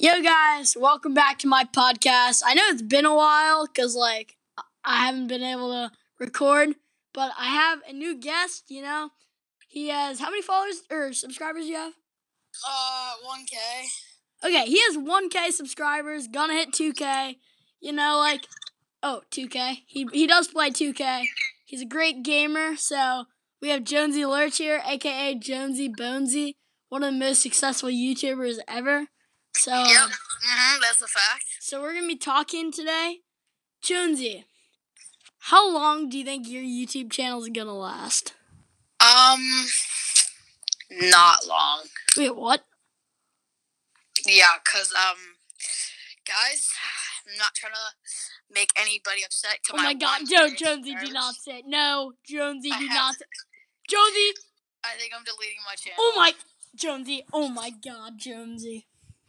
Yo, guys, welcome back to my podcast. I know it's been a while because, like, I haven't been able to record, but I have a new guest. You know, he has how many followers or subscribers do you have? Uh, 1K. Okay, he has 1K subscribers, gonna hit 2K. You know, like, oh, 2K. He, he does play 2K. He's a great gamer, so we have Jonesy Lurch here, aka Jonesy Bonesy, one of the most successful YouTubers ever. So, Yep. hmm that's a fact. so we're gonna be talking today. Jonesy, how long do you think your YouTube channel is gonna last? Um, not long. Wait, what? Yeah, cause um, guys, I'm not trying to make anybody upset. To Oh my God, one Joe K Jonesy, do not say it. no. Jonesy, I do not. Say, Jonesy, I think I'm deleting my channel. oh my, Jonesy, oh my God, Jonesy,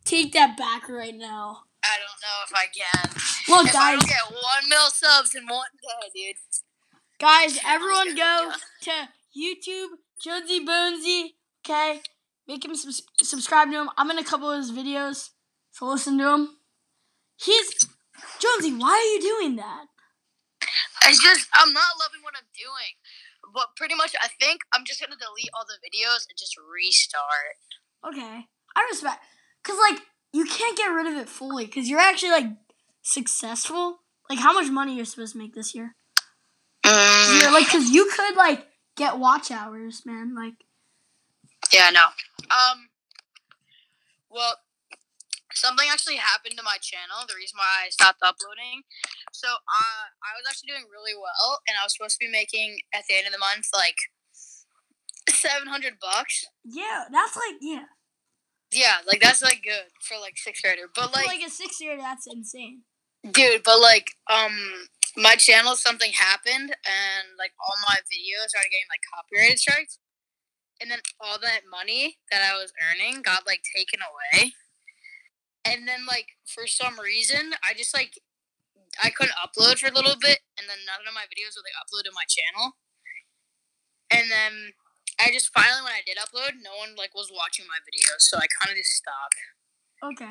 take that back right now. I don't know if I can. Look, if I guys, don't get one mil subs in one day, dude. guys, everyone go to YouTube, Jonesy Bonesy. Okay, make him subs- subscribe to him. I'm in a couple of his videos, so listen to him. He's Jonesy. Why are you doing that? It's just I'm not loving what I'm doing. But pretty much, I think I'm just gonna delete all the videos and just restart. Okay, I respect, cause like you can't get rid of it fully, cause you're actually like successful. Like how much money you're supposed to make this year? Mm, You're, like, cause you could like get watch hours, man. Like, Yeah, no. Um. Well, something actually happened to my channel. The reason why I stopped uploading. So, uh, I was actually doing really well, and I was supposed to be making at the end of the month like seven hundred bucks. yeah, that's like yeah, Yeah, like that's like good for like sixth grader. But like, like, like a six grader, that's insane. dude, but like, um, my channel something happened, and like all my videos started getting like copyrighted strikes, and then all that money that I was earning got like taken away, and then like for some reason I just like I couldn't upload for a little bit, and then none of my videos would like upload to my channel, and then. I just finally, when I did upload, no one like was watching my videos, so I kind of just stopped. Okay.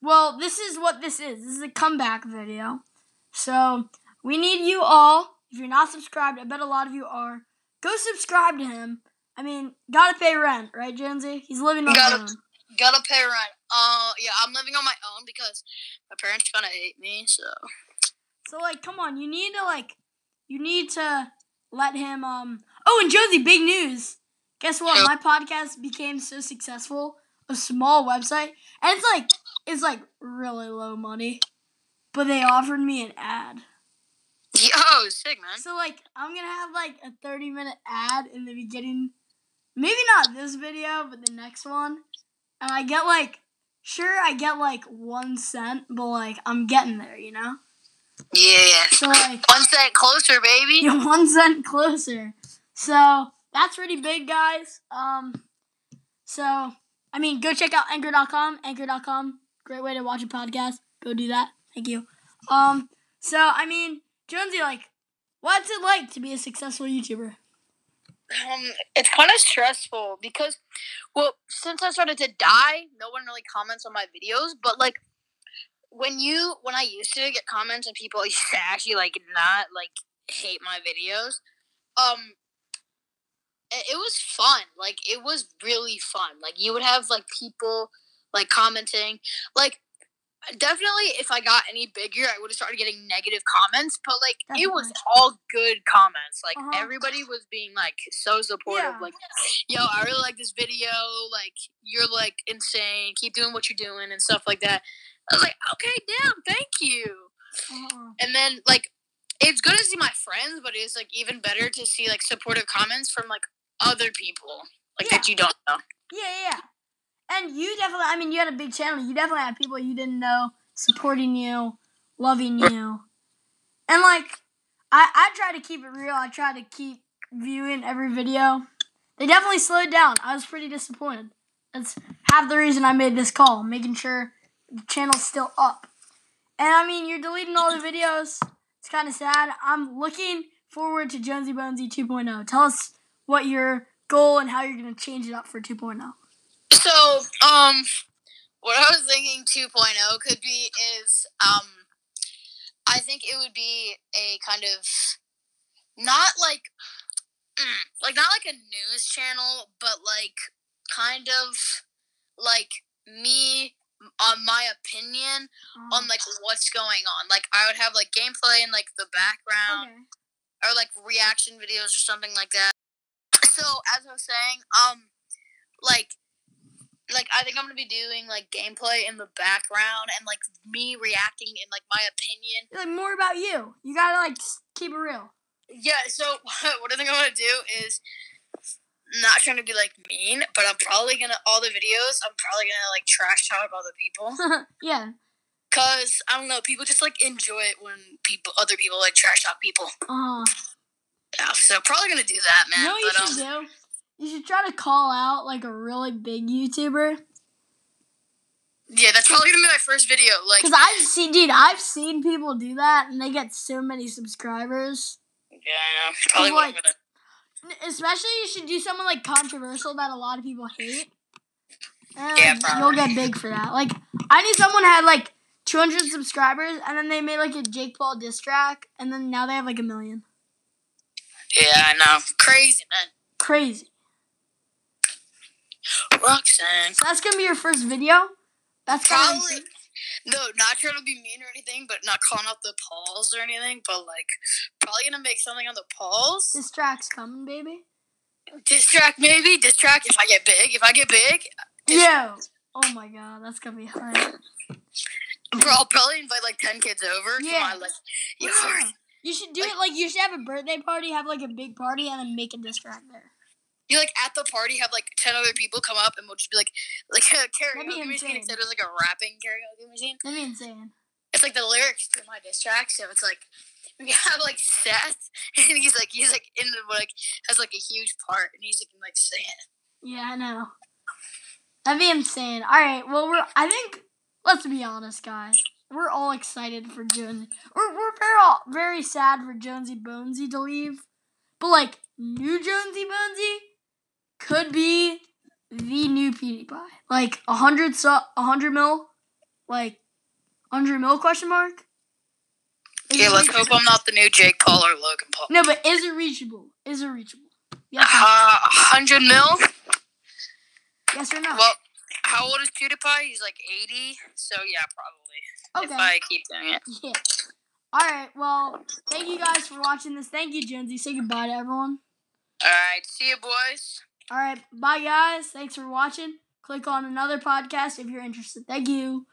Well, this is what this is. This is a comeback video. So we need you all. If you're not subscribed, I bet a lot of you are. Go subscribe to him. I mean, gotta pay rent, right, Jonesy? He's living on Gotta- his own. Gotta pay rent. Uh, yeah, I'm living on my own because my parents kind of hate me. So So like, come on, you need to like, you need to let him. Um. Oh, and Jonesy, big news. Guess what? My podcast became so successful. A small website, and it's like it's like really low money, but they offered me an ad. yo, sick man. So like, I'm gonna have like a 30 minute ad in the beginning. Maybe not this video, but the next one. And I get like, sure, I get like one cent, but like, I'm getting there, you know. Yeah, So like. one cent closer, baby. You're one cent closer. So that's really big, guys. Um, so I mean, go check out Anchor.com. Anchor.com, great way to watch a podcast. Go do that. Thank you. Um, so I mean, Jonesy, like, what's it like to be a successful YouTuber? Um, it's kind of stressful because, well, since I started to die, no one really comments on my videos. But like, when you, when I used to get comments and people used to actually like not like hate my videos, um, it, was fun. Like, it was really fun. Like, you would have like people like commenting, like. Definitely, if I got any bigger, I would have started getting negative comments. But like, it was all good comments. Like Uh-huh. everybody was being like so supportive. Yeah. Like, yo, I really like this video. Like, you're like insane. Keep doing what you're doing and stuff like that. I was like, okay, damn, thank you. Uh-uh. And then like, it's good to see my friends, but it's like even better to see like supportive comments from like other people like that you don't know. Yeah, yeah, yeah. And you definitely, I mean, you had a big channel. You definitely had people you didn't know supporting you, loving you. And, like, I, I try to keep it real. I try to keep viewing every video. They definitely slowed down. I was pretty disappointed. That's half the reason I made this call, making sure the channel's still up. And, I mean, you're deleting all the videos. It's kind of sad. I'm looking forward to Jonesy Bonesy 2.0. Tell us what your goal and how you're going to change it up for oh. 2.0. So, um, what I was thinking 2.0 could be is um I think it would be a kind of not like mm, like not like a news channel, but like kind of like me on my opinion Uh, on like what's going on. Like I would have like gameplay in like the background okay. or like reaction videos or something like that. So as I was saying, um, like, like I think I'm gonna be doing like gameplay in the background and like me reacting in like my opinion. Like more about you. You gotta like keep it real. Yeah. So what I think I'm gonna do is not trying to be like mean, but I'm probably gonna all the videos. I'm probably gonna like trash talk other people. yeah. Cause I don't know, people just like enjoy it when people, other people like trash talk people. Uh, Yeah, so probably gonna do that, man. you know what you but, should um, do? You should try to call out like a really big YouTuber. yeah, that's probably gonna be my first video. Like, Cause I've seen, dude, I've seen people do that, and they get so many subscribers. yeah, I know. Probably like- Especially, you should do something like controversial that a lot of people hate. And Yeah, like, you'll get big for that. Like, I knew someone had like 200 subscribers, and then they made like a Jake Paul diss track, and then now they have like a million. Yeah, I know. Crazy, man. Crazy. Roxanne. So that's gonna be your first video. That's Probably. No, not trying to be mean or anything, but not calling out the Pauls or anything, but like, probably gonna make something on the Pauls. This track's coming, baby. Distract, maybe. distract. if I get big. If I get big, Yeah. Oh my god, that's gonna be hard. bro, I'll probably invite like 10 kids over. Yeah. my, like, Yeah. You should do it like you should have a birthday party, have like a big party, and then make a diss track there. You like at the party have like 10 other people come up and we'll just be like, like a karaoke machine instead of like a rapping karaoke machine. That'd be insane. it's like the lyrics to my diss track, so it's like we have like Seth, and he's like he's like in the like has like a huge part, and he's like like saying it. Yeah, I know. That'd be insane. All right, well, we're. I think. Let's be honest, guys. We're all excited for Jonesy. We're we're very all, very sad for Jonesy Bonesy to leave, but like new Jonesy Bonesy could be the new PewDiePie. Like a hundred su- a hundred mil, like hundred mil question mark. Is Okay, let's hope I'm not the new Jake Paul or Logan Paul. No, but is it reachable? Is it reachable? Yes, Uh, hundred mil. yes or no? Well, how old is PewDiePie? He's like eighty, so yeah, probably. If okay. I keep doing it. Yeah. All right. Well, thank you guys for watching this. Thank you, Jonesy. Say goodbye to everyone. All right, see you, boys. All right. Bye, guys. Thanks for watching. Click on another podcast if you're interested. Thank you.